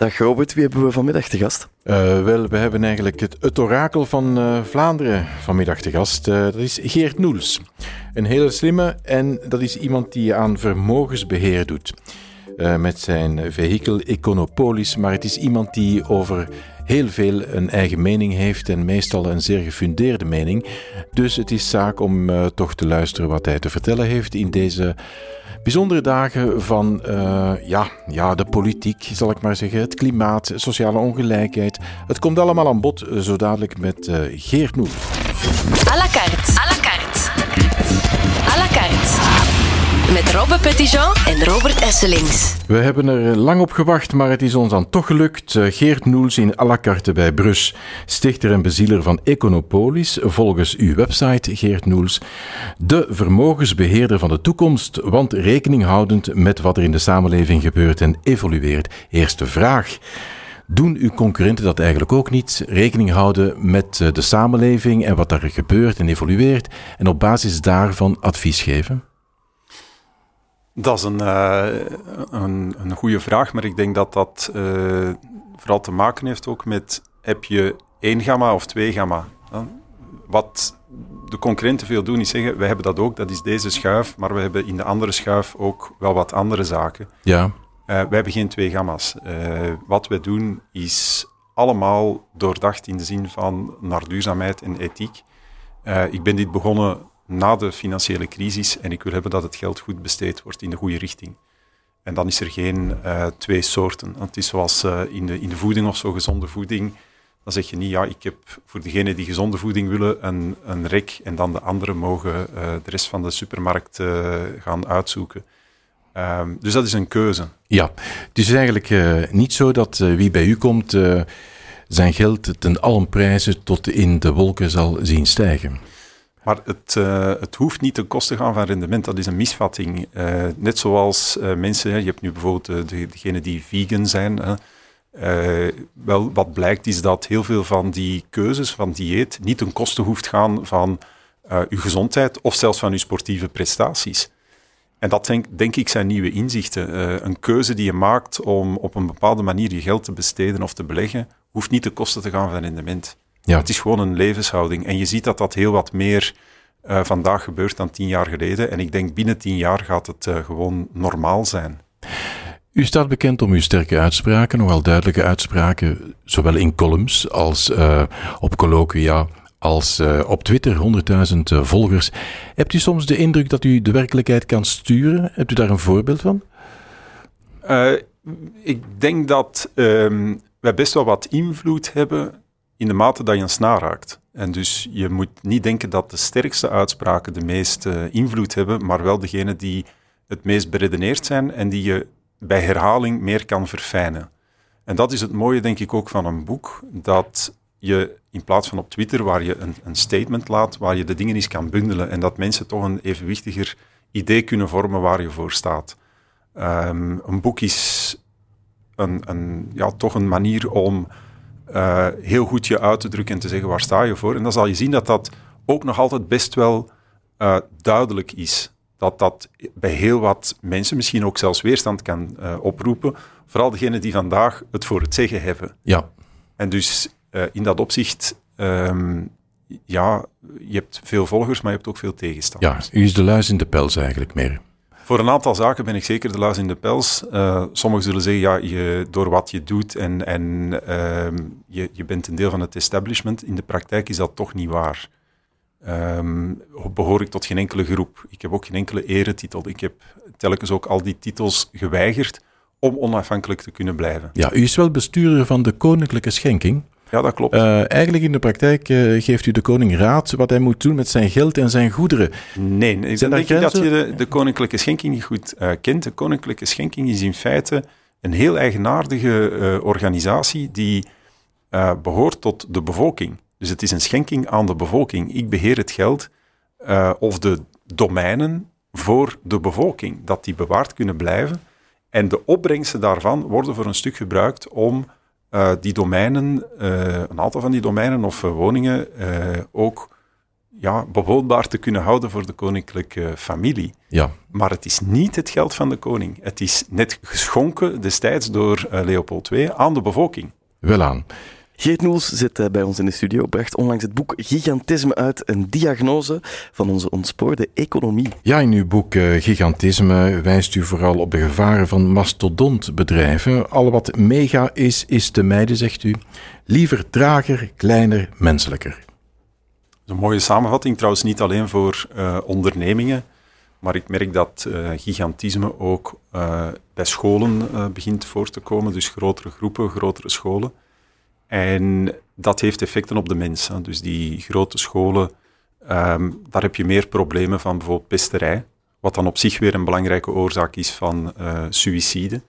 Dag Robert, wie hebben we vanmiddag te gast? Uh, wel, we hebben eigenlijk het, orakel van uh, Vlaanderen vanmiddag te gast. Uh, dat is Geert Noels. Een hele slimme en dat is iemand die aan vermogensbeheer doet. met zijn vehikel Econopolis, maar het is iemand die over heel veel een eigen mening heeft en meestal een zeer gefundeerde mening. Dus het is zaak om toch te luisteren wat hij te vertellen heeft in deze bijzondere dagen van uh, ja, ja, de politiek, zal ik maar zeggen, het klimaat, sociale ongelijkheid. Het komt allemaal aan bod, eh, zo dadelijk met uh, Geert Noel. À la carte. Met Robbe Petitjean en Robert Esselings. We hebben er lang op gewacht, maar het is ons dan toch gelukt. Eh, Geert Noels in à la carte bij Brus, stichter en bezieler van Econopolis, volgens uw website, Geert Noels, de vermogensbeheerder van de toekomst, want rekening houdend met wat er in de samenleving gebeurt en evolueert. Eerste vraag. Doen uw concurrenten dat eigenlijk ook niet? Rekening houden met eh, de samenleving en wat daar gebeurt en evolueert en op basis daarvan advies geven? Dat is een, uh, een, een goede vraag, maar ik denk dat dat uh, vooral te maken heeft ook met heb je één gamma of twee gamma. Wat de concurrenten veel doen is zeggen, wij hebben dat ook, dat is deze schuif, maar we hebben in de andere schuif ook wel wat andere zaken. Ja. Uh, wij hebben geen twee gamma's. wat wij doen is allemaal doordacht in de zin van naar duurzaamheid en ethiek. ik ben dit begonnen na de financiële crisis en ik wil hebben dat het geld goed besteed wordt in de goede richting. En dan is er geen uh, twee soorten. Het is zoals uh, in, de, in de voeding of zo, gezonde voeding. Dan zeg je niet, ja, ik heb voor degenen die gezonde voeding willen een, een rek en dan de anderen mogen uh, de rest van de supermarkt gaan uitzoeken. Um, dus dat is een keuze. Ja, het is eigenlijk niet zo dat wie bij u komt zijn geld ten allen prijzen tot in de wolken zal zien stijgen. Maar het, uh, het hoeft niet ten koste te gaan van rendement. Dat is een misvatting. Uh, net zoals uh, mensen, je hebt nu bijvoorbeeld de, degenen die vegan zijn. wel, wat blijkt is dat heel veel van die keuzes van dieet niet ten koste hoeft gaan van uw gezondheid of zelfs van uw sportieve prestaties. En dat denk, denk ik zijn nieuwe inzichten. een keuze die je maakt om op een bepaalde manier je geld te besteden of te beleggen, hoeft niet ten koste te gaan van rendement. Ja. Het is gewoon een levenshouding. En je ziet dat dat heel wat meer uh, vandaag gebeurt dan tien jaar geleden. En ik denk binnen tien jaar gaat het uh, gewoon normaal zijn. U staat bekend om uw sterke uitspraken, nogal duidelijke uitspraken, zowel in columns als uh, op colloquia, als op Twitter, 100.000 volgers. Hebt u soms de indruk dat u de werkelijkheid kan sturen? Hebt u daar een voorbeeld van? ik denk dat ehm, wij best wel wat invloed hebben in de mate dat je een snaar raakt. En dus je moet niet denken dat de sterkste uitspraken de meeste invloed hebben, maar wel degene die het meest beredeneerd zijn en die je bij herhaling meer kan verfijnen. En dat is het mooie, denk ik, ook van een boek, dat je in plaats van op Twitter, waar je een, een statement laat, waar je de dingen eens kan bundelen en dat mensen toch een evenwichtiger idee kunnen vormen waar je voor staat. Ehm, een boek is een, een, ja, toch een manier om uh, heel goed je uit te drukken en te zeggen waar sta je voor. En dan zal je zien dat dat ook nog altijd best wel uh, duidelijk is. Dat dat bij heel wat mensen misschien ook zelfs weerstand kan uh, oproepen. Vooral degenen die vandaag het voor het zeggen hebben. Ja. En dus in dat opzicht, um, ja, je hebt veel volgers, maar je hebt ook veel tegenstanders. Ja, u is de luis in de pels eigenlijk meer. Voor een aantal zaken ben ik zeker de luis in de pels. Uh, sommigen zullen zeggen, ja, je, door wat je doet en, en uh, je, je bent een deel van het establishment. In de praktijk is dat toch niet waar. Um, behoor ik tot geen enkele groep. Ik heb ook geen enkele eretitel. Ik heb telkens ook al die titels geweigerd om onafhankelijk te kunnen blijven. Ja, u is wel bestuurder van de Koninklijke Schenking. Ja, dat klopt. Uh, eigenlijk in de praktijk uh, geeft u de koning raad wat hij moet doen met zijn geld en zijn goederen. Nee, ik denk grenzen? dat je de, de, koninklijke schenking niet goed uh, kent. De koninklijke schenking is in feite een heel eigenaardige organisatie die behoort tot de bevolking. Dus het is een schenking aan de bevolking. Ik beheer het geld of de domeinen voor de bevolking, dat die bewaard kunnen blijven. En de opbrengsten daarvan worden voor een stuk gebruikt om uh, die domeinen, uh, een aantal van die domeinen of uh, woningen ook ja, bewoonbaar te kunnen houden voor de koninklijke familie. Ja, Maar het is niet het geld van de koning. Het is net geschonken destijds door eh, Leopold II aan de bevolking. wel aan. Geert Noels zit eh, bij ons in de studio, bracht onlangs het boek Gigantisme uit, een diagnose van onze ontspoorde economie. Ja, in uw boek eh, Gigantisme wijst u vooral op de gevaren van mastodontbedrijven. Al wat mega is, is te mijden, zegt u. Liever trager, kleiner, menselijker. Dat is een mooie samenvatting, trouwens niet alleen voor eh, ondernemingen, maar ik merk dat eh, gigantisme ook eh, bij scholen eh, begint voor te komen, dus grotere groepen, grotere scholen. En dat heeft effecten op de mens. hè. Dus die grote scholen, ehm, daar heb je meer problemen van bijvoorbeeld pesterij, wat dan op zich weer een belangrijke oorzaak is van eh suïcide.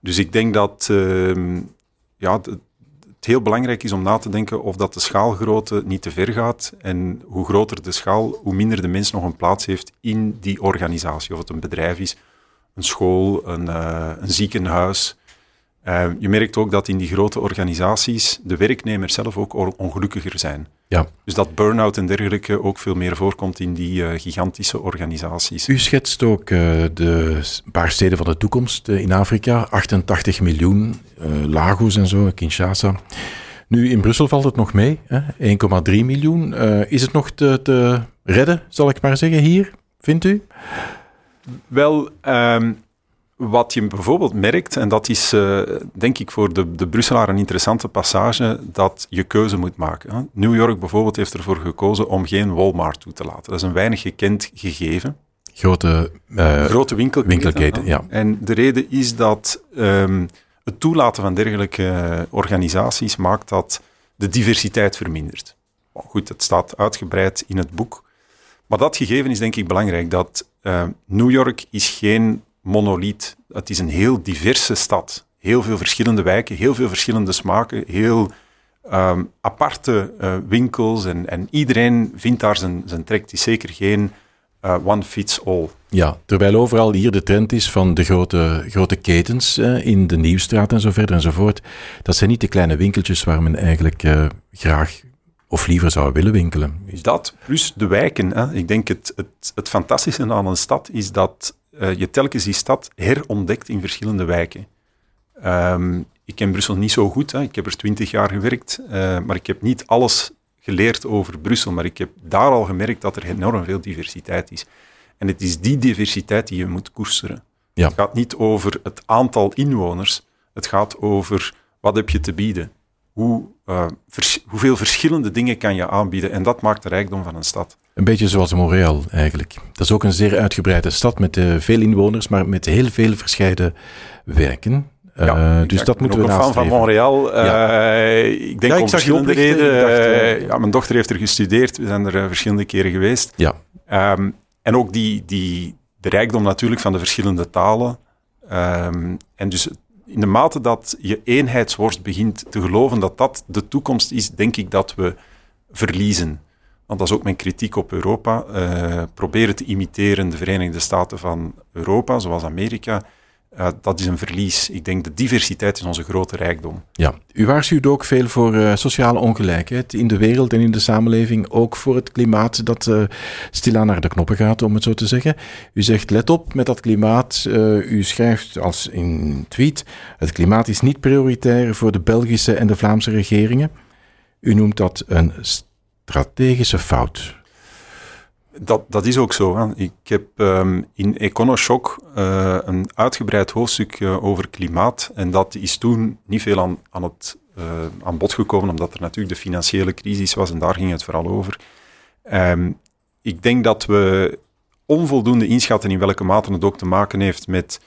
Dus ik denk dat ehm, ja, het heel belangrijk is om na te denken of dat de schaalgrootte niet te ver gaat. En hoe groter de schaal, hoe minder de mens nog een plaats heeft in die organisatie. Of het een bedrijf is, een school, een, eh, een ziekenhuis. Eh, je merkt ook dat in die grote organisaties de werknemers zelf ook ongelukkiger zijn. Ja, Dus dat burn-out en dergelijke ook veel meer voorkomt in die eh, gigantische organisaties. u schetst ook eh, de paar steden van de toekomst eh, in Afrika. 88 miljoen, Lagos en zo, Kinshasa. Nu, in Brussel valt het nog mee, hè? 1,3 miljoen. Is het nog te, te redden, zal ik maar zeggen, hier, vindt u? Wel, ehm, wat je bijvoorbeeld merkt, en dat is eh, denk ik voor de, de Brusselaar een interessante passage, dat je keuze moet maken. hè. New York bijvoorbeeld heeft ervoor gekozen om geen Walmart toe te laten. Dat is een weinig gekend gegeven. Grote eh, Grote winkelketen. ja. En de reden is dat ehm, het toelaten van dergelijke eh, organisaties maakt dat de diversiteit vermindert. Goed, het staat uitgebreid in het boek. Maar dat gegeven is denk ik belangrijk, dat New York is geen monoliet. Het is een heel diverse stad. Heel veel verschillende wijken, heel veel verschillende smaken, heel ehm, aparte eh, winkels en, en iedereen vindt daar zijn, zijn trek. Het is zeker geen eh, one fits all. Ja, terwijl overal hier de trend is van de grote, grote ketens eh, in de Nieuwstraat en zo verder enzovoort. Dat zijn niet de kleine winkeltjes waar men eigenlijk eh, graag of liever zou willen winkelen. Is- Dat plus de wijken. Hè. Ik denk het, het, het fantastische aan een stad is dat eh, je telkens die stad herontdekt in verschillende wijken. Ehm, ik ken Brussel niet zo goed. Hè. Ik heb er twintig jaar gewerkt, eh, maar ik heb niet alles geleerd over Brussel. Maar ik heb daar al gemerkt dat er enorm veel diversiteit is. En het is die diversiteit die je moet koesteren. Ja. Het gaat niet over het aantal inwoners. Het gaat over wat heb je te bieden. Hoe, eh, vers- hoeveel verschillende dingen kan je aanbieden. En dat maakt de rijkdom van een stad. Een beetje zoals Montreal eigenlijk. Dat is ook een zeer uitgebreide stad met eh, veel inwoners, maar met heel veel verscheiden wijken. Eh, Ja, dus dat ik ben moeten we ook een fan van. Montreal. Ik denk Ja, ik om zag redenen. ik dacht, eh, ja, mijn dochter heeft er gestudeerd. We zijn er verschillende keren geweest. Ja, Ehm, en ook die, die, de rijkdom natuurlijk van de verschillende talen. Ehm, en dus in de mate dat je eenheidsworst begint te geloven dat dat de toekomst is, denk ik dat we verliezen. Want dat is ook mijn kritiek op Europa. Eh, proberen te imiteren de Verenigde Staten van Europa, zoals Amerika, dat is een verlies. Ik denk de diversiteit is onze grote rijkdom. ja. U waarschuwt ook veel voor eh, sociale ongelijkheid in de wereld en in de samenleving. Ook voor het klimaat dat eh, stilaan naar de knoppen gaat, om het zo te zeggen. U zegt, let op met dat klimaat. Eh, u schrijft als in tweet, het klimaat is niet prioritair voor de Belgische en de Vlaamse regeringen. U noemt dat een strategische fout. Dat, dat is ook zo. Hè. Ik heb ehm, in EconoShock eh, een uitgebreid hoofdstuk eh, over klimaat. En dat is toen niet veel aan, aan, het, eh, aan bod gekomen, omdat er natuurlijk de financiële crisis was en daar ging het vooral over. Ehm, ik denk dat we onvoldoende inschatten in welke mate het ook te maken heeft met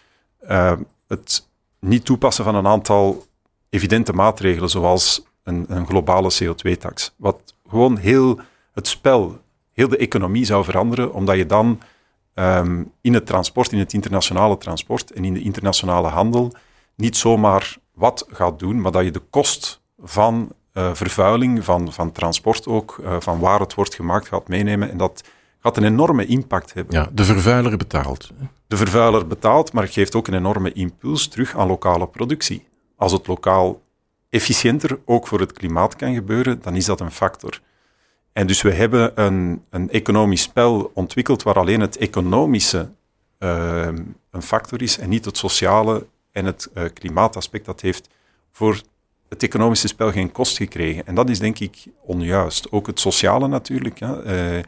het niet toepassen van een aantal evidente maatregelen, zoals een, een globale CO2-tax. Wat gewoon heel het spel, heel de economie zou veranderen, omdat je dan ehm, in het transport, in het internationale transport en in de internationale handel niet zomaar wat gaat doen, maar dat je de kost van eh, vervuiling, van, van transport ook, eh, van waar het wordt gemaakt, gaat meenemen. En dat gaat een enorme impact hebben. Ja, de vervuiler betaalt. De vervuiler betaalt, maar het geeft ook een enorme impuls terug aan lokale productie. Als het lokaal efficiënter ook voor het klimaat kan gebeuren, dan is dat een factor. En dus we hebben een, een economisch spel ontwikkeld waar alleen het economische uh, een factor is en niet het sociale en het uh, klimaataspect. Dat heeft voor het economische spel geen kost gekregen. En dat is denk ik onjuist. Ook het sociale natuurlijk. Ja. Uh,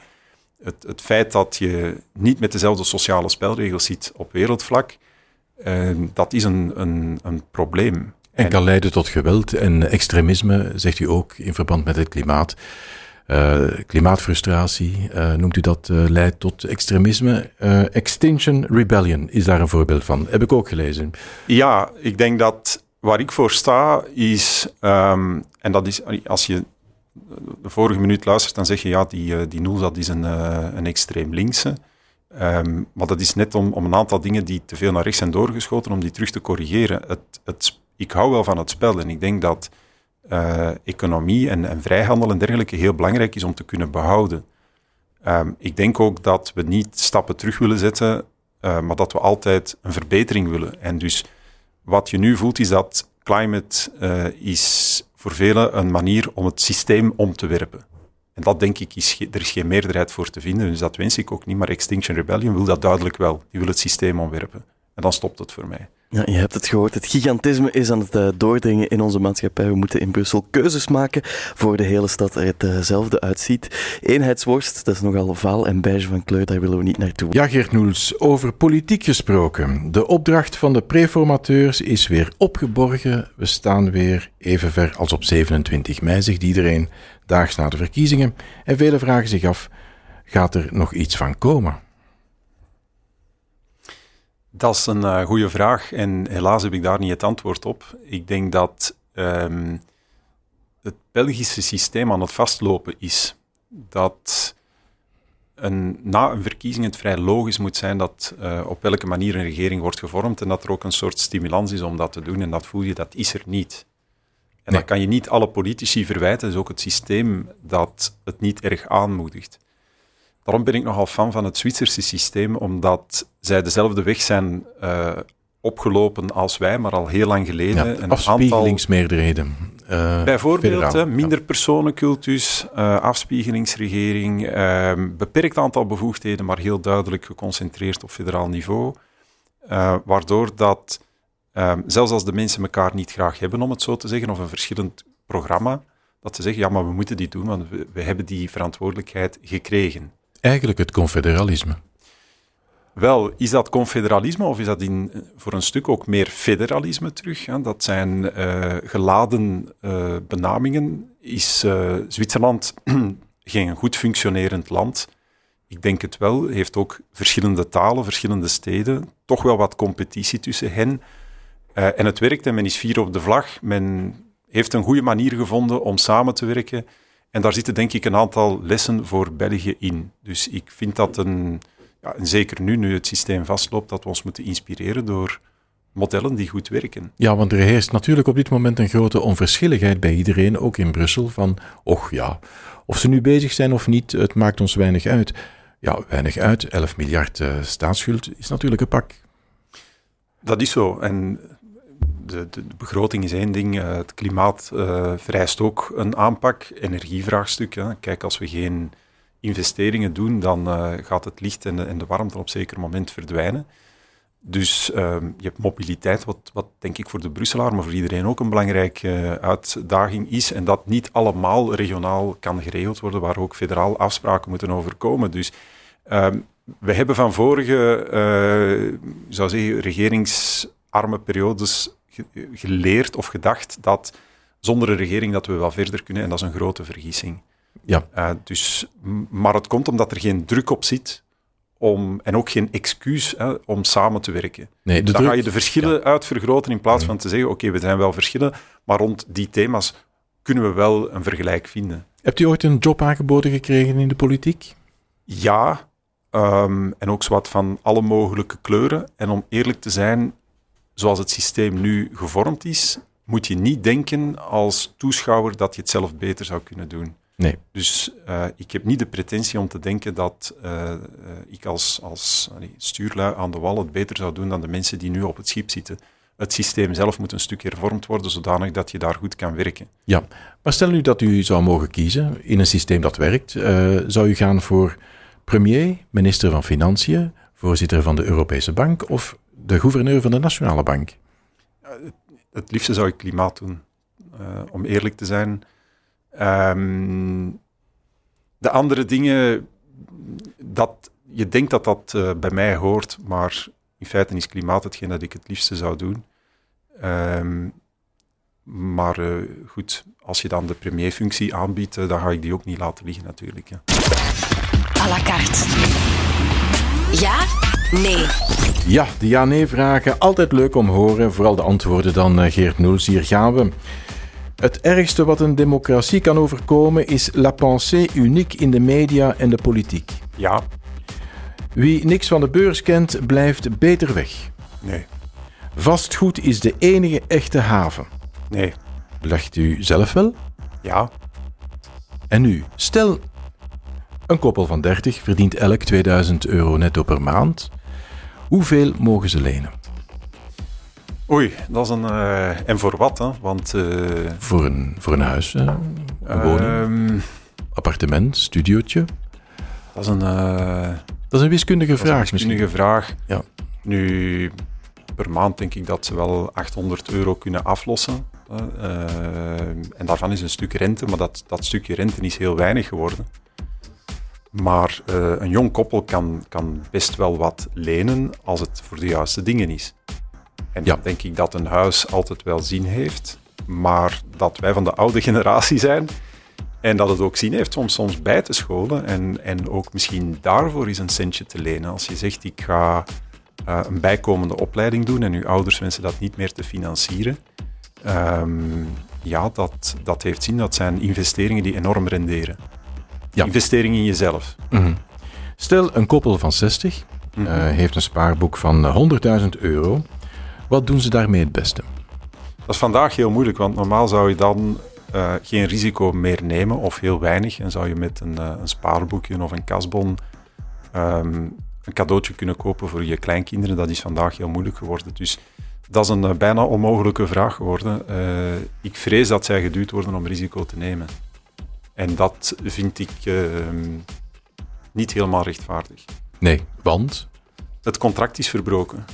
het, het, feit dat je niet met dezelfde sociale spelregels zit op wereldvlak, dat is een, een, een probleem. En kan leiden tot geweld en extremisme, zegt u ook, in verband met het klimaat. Uh, klimaatfrustratie, uh, noemt u dat, uh, leidt tot extremisme. Extinction Rebellion is daar een voorbeeld van. Heb ik ook gelezen. Ja, ik denk dat waar ik voor sta is, um, en dat is als je de vorige minuut luistert, dan zeg je ja, die, die Noel, dat is een, een extreem linkse. Um, maar dat is net om, om een aantal dingen die te veel naar rechts zijn doorgeschoten, om die terug te corrigeren. Het, het, ik hou wel van het spel en ik denk dat uh, economie en, en, vrijhandel en dergelijke heel belangrijk is om te kunnen behouden. Um, ik denk ook dat we niet stappen terug willen zetten, uh, maar dat we altijd een verbetering willen. En dus wat je nu voelt is dat climate uh, is voor velen een manier om het systeem om te werpen. En dat denk ik, is er is geen meerderheid voor te vinden, dus dat wens ik ook niet. Maar Extinction Rebellion wil dat duidelijk wel. Die wil het systeem omwerpen. En dan stopt het voor mij. Ja, je hebt het gehoord. Het gigantisme is aan het uh, doordringen in onze maatschappij. We moeten in Brussel keuzes maken voor de hele stad er hetzelfde uitziet. Eenheidsworst, dat is nogal vaal en beige van kleur, daar willen we niet naartoe. Ja, Geert Noels, over politiek gesproken. De opdracht van de preformateurs is weer opgeborgen. We staan weer even ver als op 27 mei, zegt iedereen, daags na de verkiezingen. En velen vragen zich af, gaat er nog iets van komen? Dat is een uh, goede vraag en helaas heb ik daar niet het antwoord op. Ik denk dat um, het Belgische systeem aan het vastlopen is. Dat een, na een verkiezing het vrij logisch moet zijn dat uh, op welke manier een regering wordt gevormd en dat er ook een soort stimulans is om dat te doen. En dat voel je, dat is er niet. En nee. dan kan je niet alle politici verwijten, het is ook het systeem dat het niet erg aanmoedigt. Daarom ben ik nogal fan van het Zwitserse systeem, omdat zij dezelfde weg zijn uh, opgelopen als wij, maar al heel lang geleden. Ja, een afspiegelingsmeerderheden. Uh, bijvoorbeeld minder ja. personencultus, afspiegelingsregering, beperkt aantal bevoegdheden, maar heel duidelijk geconcentreerd op federaal niveau. waardoor dat, zelfs als de mensen elkaar niet graag hebben, om het zo te zeggen, of een verschillend programma, dat ze zeggen, ja, maar we moeten die doen, want we, we hebben die verantwoordelijkheid gekregen eigenlijk het confederalisme? Wel, is dat confederalisme of is dat in, voor een stuk ook meer federalisme terug? Hè? Dat zijn uh, geladen uh, benamingen. Is uh, Zwitserland geen goed functionerend land? Ik denk het wel. Heeft ook verschillende talen, verschillende steden. Toch wel wat competitie tussen hen. en het werkt en men is vier op de vlag. Men heeft een goede manier gevonden om samen te werken. En daar zitten denk ik een aantal lessen voor België in. Dus ik vind dat een, ja, en zeker nu, nu het systeem vastloopt, dat we ons moeten inspireren door modellen die goed werken. Ja, want er heerst natuurlijk op dit moment een grote onverschilligheid bij iedereen, ook in Brussel, van, och ja, of ze nu bezig zijn of niet, het maakt ons weinig uit. Ja, weinig uit. 11 miljard uh, staatsschuld is natuurlijk een pak. Dat is zo. En de, begroting is één ding, uh, het klimaat uh, vereist ook een aanpak, energievraagstuk. Hè. Kijk, als we geen investeringen doen, dan uh, gaat het licht en de, warmte op een zeker moment verdwijnen. Dus ehm, je hebt mobiliteit, wat, wat, denk ik voor de Brusselaar, maar voor iedereen ook een belangrijke uitdaging is. En dat niet allemaal regionaal kan geregeld worden, waar ook federaal afspraken moeten over komen. Dus ehm, we hebben van vorige, zou zeggen, regeringsarme periodes geleerd of gedacht dat zonder een regering dat we wel verder kunnen en dat is een grote vergissing. Ja. Uh, dus, maar het komt omdat er geen druk op zit om, en ook geen excuus hè, om samen te werken. Nee, Dan ga je de verschillen ja. uitvergroten in plaats van te zeggen, oké, okay, we zijn wel verschillen, maar rond die thema's kunnen we wel een vergelijk vinden. Hebt u ooit een job aangeboden gekregen in de politiek? Ja, um, en ook zowat van alle mogelijke kleuren. En om eerlijk te zijn, zoals het systeem nu gevormd is, moet je niet denken als toeschouwer dat je het zelf beter zou kunnen doen. Nee. Dus uh, ik heb niet de pretentie om te denken dat uh, ik als, als stuurlui aan de wal het beter zou doen dan de mensen die nu op het schip zitten. het systeem zelf moet een stuk hervormd worden, zodanig dat je daar goed kan werken. Ja, maar stel nu dat u zou mogen kiezen in een systeem dat werkt. Uh, zou u gaan voor premier, minister van Financiën, voorzitter van de Europese Bank of de gouverneur van de Nationale Bank? het liefste zou ik klimaat doen, uh, om eerlijk te zijn. Um, de andere dingen, dat, je denkt dat dat uh, bij mij hoort, maar in feite is klimaat hetgeen dat ik het liefste zou doen. Um, maar uh, goed, als je dan de premierfunctie aanbiedt, dan ga ik die ook niet laten liggen natuurlijk. Ja. À la carte. Ja? Nee. Ja, de ja-nee-vragen. Altijd leuk om horen. Vooral de antwoorden dan, uh, Geert Noels. Hier gaan we. Het ergste wat een democratie kan overkomen is la pensée unique in de media en de politiek. Ja. Wie niks van de beurs kent, blijft beter weg. Nee. Vastgoed is de enige echte haven. Nee. Legt u zelf wel? Ja. En nu, stel, een koppel van 30 verdient elk 2000 euro netto per maand. Hoeveel mogen ze lenen? Oei, dat is een. Uh, en voor wat, hè? Want. Uh, voor, een, voor een huis, uh, een woning, um, appartement, studiootje. Dat is een. dat is een wiskundige vraag. Een wiskundige misschien. vraag. Ja. Nu, per maand denk ik dat ze wel 800 euro kunnen aflossen. en daarvan is een stuk rente, maar dat, dat stukje rente is heel weinig geworden. Maar uh, een jong koppel kan, kan best wel wat lenen als het voor de juiste dingen is. En ja. dan denk ik dat een huis altijd wel zin heeft, maar dat wij van de oude generatie zijn en dat het ook zin heeft om soms bij te scholen en, en ook misschien daarvoor is een centje te lenen. Als je zegt, ik ga uh, een bijkomende opleiding doen en uw ouders wensen dat niet meer te financieren, um, ja, dat, dat heeft zin. Dat zijn investeringen die enorm renderen. Ja. Investeringen in jezelf. Mm -hmm. Stel, een koppel van 60 mm -hmm. uh, heeft een spaarboek van 100.000 euro. Wat doen ze daarmee het beste? Dat is vandaag heel moeilijk, want normaal zou je dan uh, geen risico meer nemen of heel weinig. En zou je met een, uh, een spaarboekje of een kasbon um, een cadeautje kunnen kopen voor je kleinkinderen. Dat is vandaag heel moeilijk geworden. Dus dat is een bijna onmogelijke vraag geworden. ik vrees dat zij geduwd worden om risico te nemen. En dat vind ik ehm, niet helemaal rechtvaardig. Nee, want? Het contract is verbroken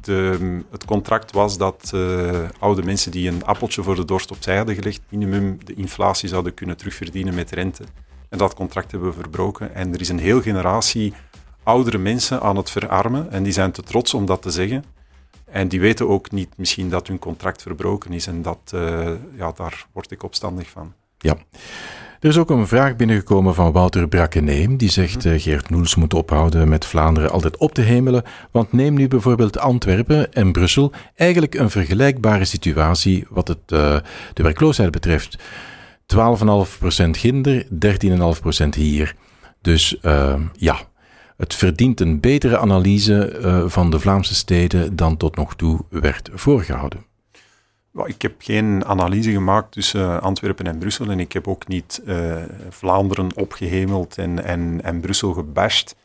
de, het contract was dat uh, oude mensen die een appeltje voor de dorst opzij hadden gelegd, minimum de inflatie zouden kunnen terugverdienen met rente. En dat contract hebben we verbroken. En er is een heel generatie oudere mensen aan het verarmen en die zijn te trots om dat te zeggen. En die weten ook niet misschien dat hun contract verbroken is en dat, uh, ja, daar word ik opstandig van. Ja. Er is ook een vraag binnengekomen van Wouter Brakkeneem. Die zegt: uh, Geert Noels moet ophouden met Vlaanderen altijd op te hemelen. Want neem nu bijvoorbeeld Antwerpen en Brussel. Eigenlijk een vergelijkbare situatie wat het, uh, de werkloosheid betreft. 12,5% ginder, 13,5% hier. Dus uh, ja, het verdient een betere analyse van de Vlaamse steden dan tot nog toe werd voorgehouden. Ik heb geen analyse gemaakt tussen Antwerpen en Brussel en ik heb ook niet uh, Vlaanderen opgehemeld en, en, en Brussel gebashed.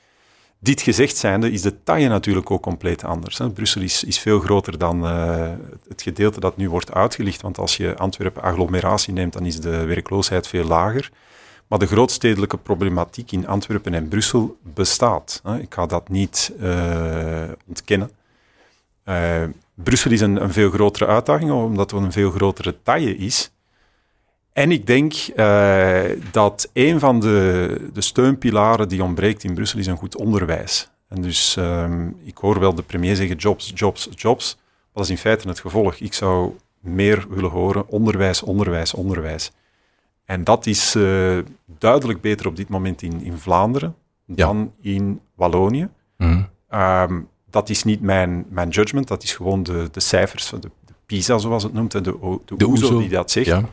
Dit gezegd zijnde is de taille natuurlijk ook compleet anders. Hè. Brussel is, is veel groter dan uh, het gedeelte dat nu wordt uitgelicht, want als je Antwerpen agglomeratie neemt, dan is de werkloosheid veel lager. Maar de grootstedelijke problematiek in Antwerpen en Brussel bestaat. Hè. Ik ga dat niet uh, ontkennen. Brussel is een, een, veel grotere uitdaging, omdat het een veel grotere taille is. En ik denk uh, dat een van de, de, steunpilaren die ontbreekt in Brussel is een goed onderwijs. En dus um, ik hoor wel de premier zeggen jobs, jobs, jobs. Maar dat is in feite het gevolg. Ik zou meer willen horen onderwijs, onderwijs, onderwijs. En dat is uh, duidelijk beter op dit moment in, in Vlaanderen ja. dan in Wallonië. Mm. Um, dat is niet mijn, mijn judgment, dat is gewoon de, de cijfers, de, de PISA zoals het noemt, de, de, de OESO die dat zegt. Ja.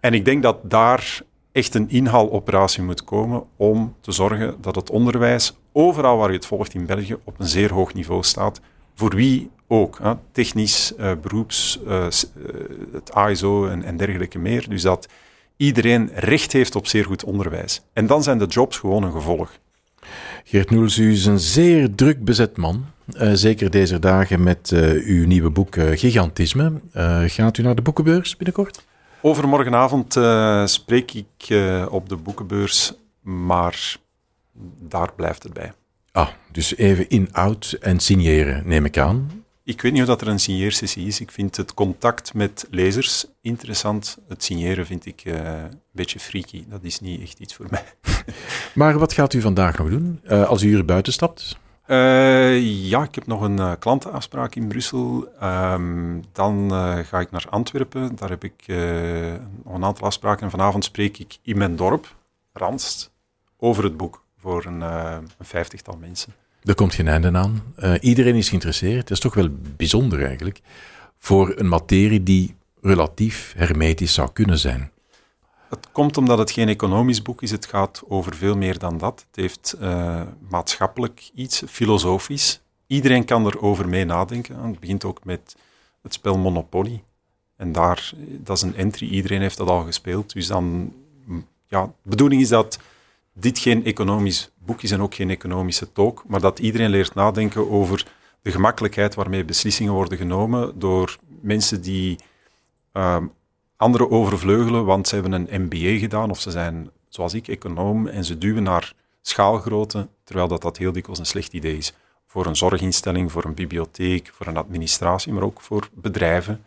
En ik denk dat daar echt een inhaaloperatie moet komen om te zorgen dat het onderwijs, overal waar je het volgt in België, op een zeer hoog niveau staat. Voor wie ook, hè? technisch, uh, beroeps, uh, het ASO en, en dergelijke meer. Dus dat iedereen recht heeft op zeer goed onderwijs. En dan zijn de jobs gewoon een gevolg. Geert Noels, u is een zeer druk bezet man. Uh, zeker deze dagen met uh, uw nieuwe boek uh, Gigantisme. gaat u naar de boekenbeurs binnenkort? Overmorgenavond spreek ik op de boekenbeurs, maar daar blijft het bij. Ah, dus even in-out en signeren, neem ik aan. Ik weet niet of dat er een signeersessie is. Ik vind het contact met lezers interessant. Het signeren vind ik een beetje freaky. Dat is niet echt iets voor mij. maar wat gaat u vandaag nog doen als u hier buiten stapt? Uh, ja, ik heb nog een uh, klantenafspraak in Brussel. Um, dan uh, ga ik naar Antwerpen. Daar heb ik nog een aantal afspraken. En vanavond spreek ik in mijn dorp, Randst, over het boek voor een, een vijftigtal mensen. Er komt geen einde aan. iedereen is geïnteresseerd. Het is toch wel bijzonder eigenlijk voor een materie die relatief hermetisch zou kunnen zijn. Het komt omdat het geen economisch boek is. Het gaat over veel meer dan dat. Het heeft uh, maatschappelijk iets, filosofisch. Iedereen kan erover mee nadenken. Het begint ook met het spel Monopoly. En daar, dat is een entry, iedereen heeft dat al gespeeld. Dus dan, ja, de bedoeling is dat dit geen economisch boek is en ook geen economische talk, maar dat iedereen leert nadenken over de gemakkelijkheid waarmee beslissingen worden genomen door mensen die uh, Anderen overvleugelen, want ze hebben een MBA gedaan of ze zijn, zoals ik, econoom en ze duwen naar schaalgrootte, terwijl dat, dat heel dikwijls een slecht idee is. Voor een zorginstelling, voor een bibliotheek, voor een administratie, maar ook voor bedrijven.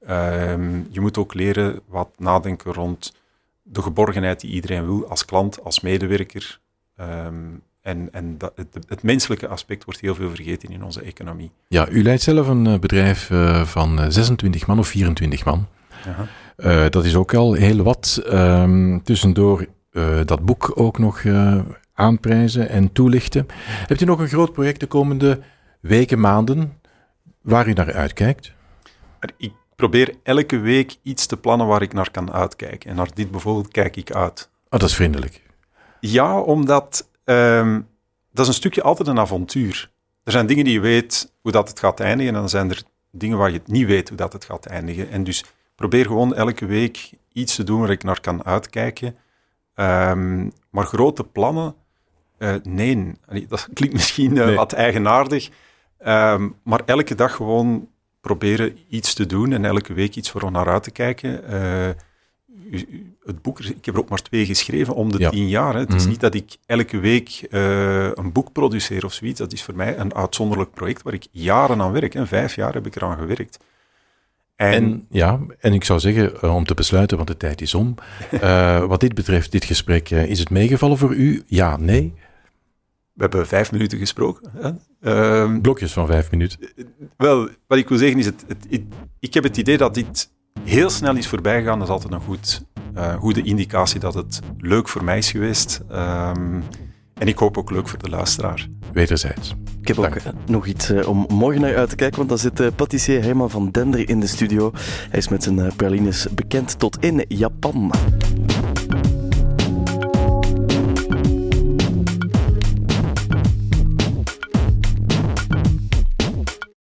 Ehm, je moet ook leren wat nadenken rond de geborgenheid die iedereen wil als klant, als medewerker. Ehm, en, en dat, het, het, menselijke aspect wordt heel veel vergeten in onze economie. Ja, u leidt zelf een eh, bedrijf eh, van 26 eh, man of 24 man. Uh, dat is ook al heel wat. Um, tussendoor uh, dat boek ook nog uh, aanprijzen en toelichten. Hebt u nog een groot project de komende weken, maanden, waar u naar uitkijkt? Ik probeer elke week iets te plannen waar ik naar kan uitkijken. En naar dit bijvoorbeeld kijk ik uit. Oh, dat is vriendelijk. Ja, omdat um, dat is een stukje altijd een avontuur. Er zijn dingen die je weet hoe dat het gaat eindigen, en dan zijn er dingen waar je het niet weet hoe dat het gaat eindigen. En dus probeer gewoon elke week iets te doen waar ik naar kan uitkijken. Um, maar grote plannen, uh, nee. Dat klinkt misschien uh, wat eigenaardig. Um, maar elke dag gewoon proberen iets te doen en elke week iets voor naar uit te kijken. Uh, het boek, ik heb er ook maar twee geschreven om de tien jaar. Hè. Het is mhm. niet dat ik elke week een boek produceer of zoiets. Dat is voor mij een uitzonderlijk project waar ik jaren aan werk. En vijf jaar heb ik eraan gewerkt. En, ja, en ik zou zeggen, uh, om te besluiten, want de tijd is om. Uh, wat dit betreft, dit gesprek, uh, is het meegevallen voor u? Ja, nee? We hebben vijf minuten gesproken. Hè? Uh, Blokjes van vijf minuten. Wel, wat ik wil zeggen is, het, het, het, ik heb het idee dat dit heel snel is voorbijgegaan. Dat is altijd een goed, goede indicatie dat het leuk voor mij is geweest. Um, en ik hoop ook leuk voor de luisteraar. Wederzijds. Ik heb ook nog iets uh, om morgen naar uit te kijken, want dan zit uh, patissier Herman van Dender in de studio. Hij is met zijn pralines bekend tot in Japan.